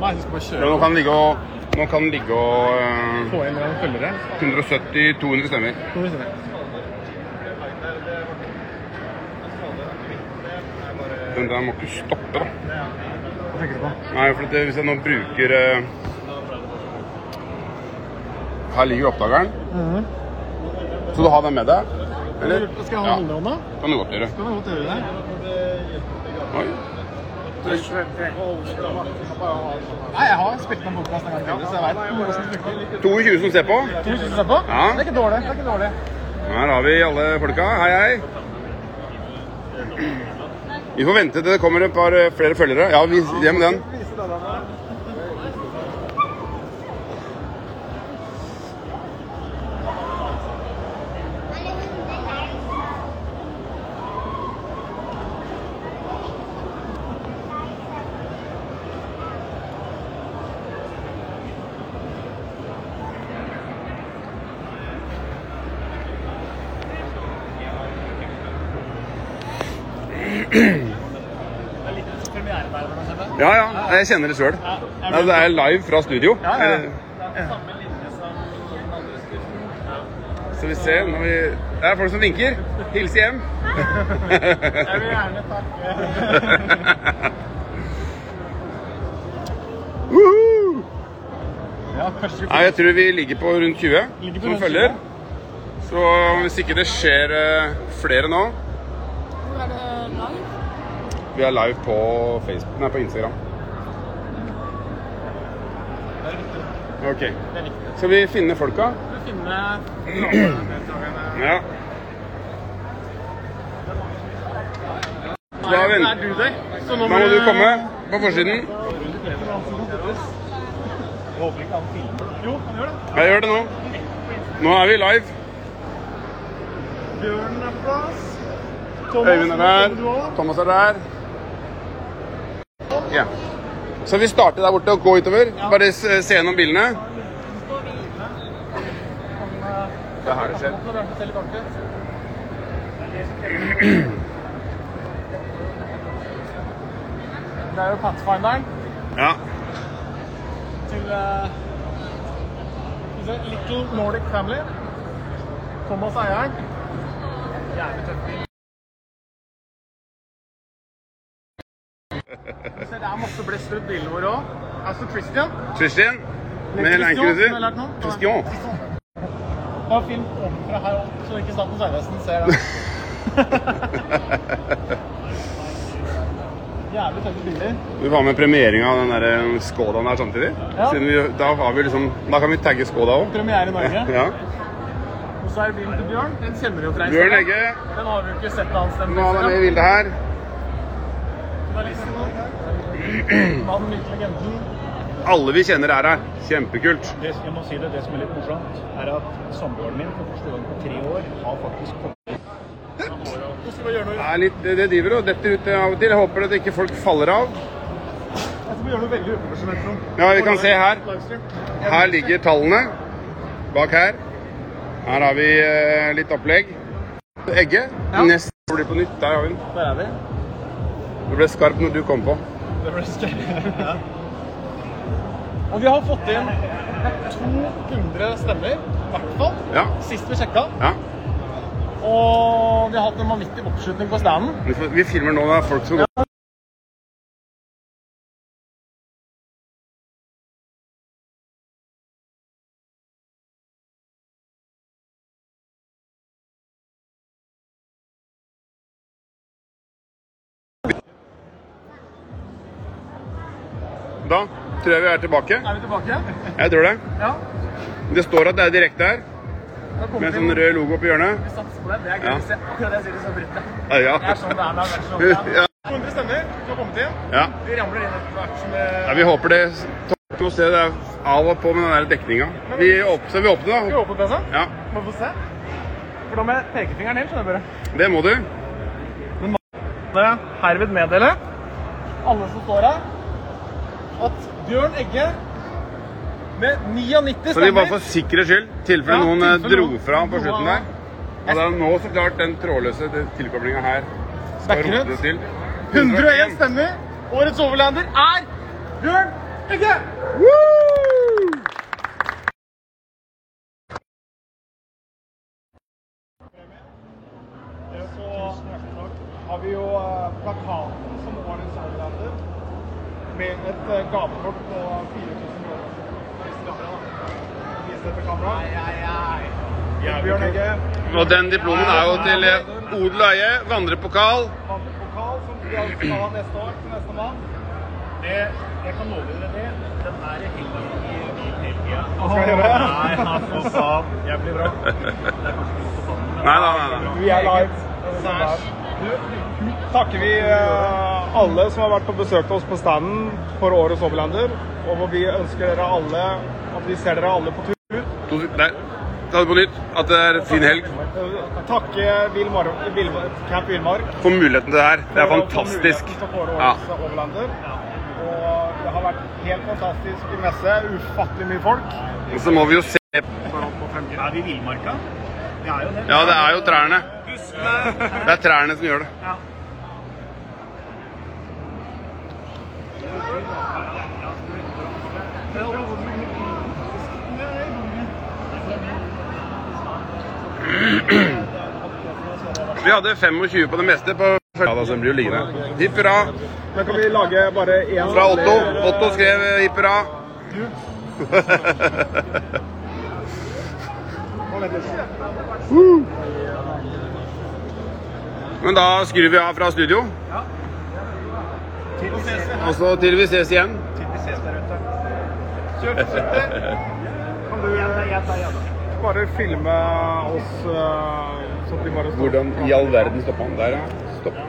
Nei, du skal bare kjøre. nå kan den ligge og Nå kan den ligge og uh, Få inn en følgere. 170-200 stemmer. Skal vi se. Den der må ikke stoppe, da. Hva tenker du på? Nei, for det, hvis jeg nå bruker uh, Her ligger oppdageren. Så du har den med deg? Eller? Skal jeg ha den Ja, den hånda? kan du godt gjøre. Skal du godt gjøre det? Oi. Nei, jeg har spilt en podkast en gang tidligere, så jeg veit hvordan det funker. 22 som ser på. 22 som ser på? Ja. Det er ikke dårlig. det er ikke dårlig. Her har vi alle folka. Hei, hei. Vi får vente til det kommer et par eh, flere følgere. Ja, vi gjør med den. Ja, ja. Jeg kjenner det sjøl. Det er live fra studio. Ja, ja. Så vi ser når vi Det er folk som vinker. Hilse hjem. Jeg vil gjerne takke Ja, Nei, jeg tror vi ligger på rundt 20 på som følger. Så hvis ikke det skjer eh, flere nå Vi er live på Facebook, nei, på Instagram. Det er riktig. Ok. Det er riktig. Skal vi finne folka? Vi finne? Ja. Da er du der. Så nå Da må du komme på forsiden. Jeg håper ikke han filmer. Jo, han gjør det. Jeg gjør det nå. Nå er vi live. Bjørn er på plass. Thomas, Øyvind er der. Thomas er der. Ja. Så vi starter der borte og går utover. Bare se se gjennom bilene. Det er her det skjer. Det er jo Pathfinderen Ja. til uh, Little Nordic Family. Thomas er eieren. Jævlig tøff bil. Rundt bilene våre òg. Altså Christian. Christian med nå. Christian. Har film ovenfra her opp, så ikke Statens vegvesen ser det. Jævlig tøffe biler. Du var med premiering av den der Skodaen her samtidig. Ja. Vi, da, har vi liksom, da kan vi tagge Skoda òg. Premiere i Norge. Ja. Og så er det bilen til Bjørn. Den kjenner vi jo fra Bjørn. Egge. Den har vi jo ikke sett annet sted. Nå er han med i bildet her. Journalisten. Mannen, legenden. Alle vi kjenner er her. Kjempekult. Det, jeg må si det, det som er litt morsomt, er at samboeren min for første gang på tre år har faktisk kommet Det er litt, det driver og detter ut av og til. Jeg håper at ikke folk faller av. jeg skal gjøre noe veldig uprofesjonelt. Ja, vi kan se her. Her ligger tallene bak her. Her har vi eh, litt opplegg. Egge. Ja. Neste blir på nytt. Der har vi den. Der er vi. Du ble skarp når du kom på. Det ble scary. Og vi har fått inn 200 stemmer, i hvert fall. Ja. Sist vi sjekka. ja. Og vi har hatt en vanvittig oppslutning på standen. Vi, filmer nå det er folk som går. Da tror jeg vi er tilbake. Er vi tilbake? Jeg tror det. Ja. Det står at det er direkte her, med en sånn rød logo på hjørnet. Vi satser på det. Det er gøy å se. Akkurat det jeg sier i så bryttet. Ja. Det er sånn det er med er er. 200 stemmer som har kommet inn. ja. Vi ramler inn etter hvert som det Ja, vi håper det Nå ser det av og på med den der dekninga. Vi åpner, vi åpner, Skal vi da. åpne PC? Ja, Må få se. For da må jeg pekefingeren inn, skjønner dere. det må du. Jeg herved meddele alle som står her, at Bjørn Egge med 99 Så de bare stemmer for sikkerhets skyld, tilfelle Ja, noen eh, dro fra på slutten der. Og det er nå så klart den trådløse tilkoblinga her skal rote det til. 101 stemmer. Årets overlander er Bjørn Så har vi jo eh, plakaten som årets Outlander med et eh, gavekort på 4000 kroner. Vis kamera, da. Vis det til kamera. Bjørn Egge. Og den diplomen er jo til eh, odel og eie, vandrepokal. Vandrepokal som vi altså skal ha neste år til neste mann. Det, jeg kan love dere det. Den er henger i bilen hele tida. Hva skal jeg gjøre? Nei, for faen. Jeg blir bra. Det er kanskje ikke godt å. Nei, nei, nei. nei. Vi er live. Takker vi eh, alle som har vært og besøkt oss på standen for årets Overlander. Og hvor vi ønsker dere alle at vi ser dere alle på tur. To, nei, Ta det på nytt. At det er en fin helg. Takke Vilmar, Vil, Camp Villmark For muligheten til det her. Det er for fantastisk. muligheten til å få Ja. årets Overlander. Og det har vært helt fantastisk i messe. Ufattelig mye folk. Og så må vi jo se Er vi i villmarka? Vi er jo det. Ja, det er jo trærne. Det er trærne som gjør det. Ja. Vi hadde 25 på det meste på Ja, da, så den blir jo liggende. Hipp hurra Men kan vi lage bare én fra Otto. Otto skrev eh, hipp hurra. Men da skrur vi av fra studio. Til vi ses. Og så til vi ses igjen. Til vi ses der ute. Kan du ja, bare filme oss, sånn at vi bare stopper? Hvordan i all verden stopper han der, ja?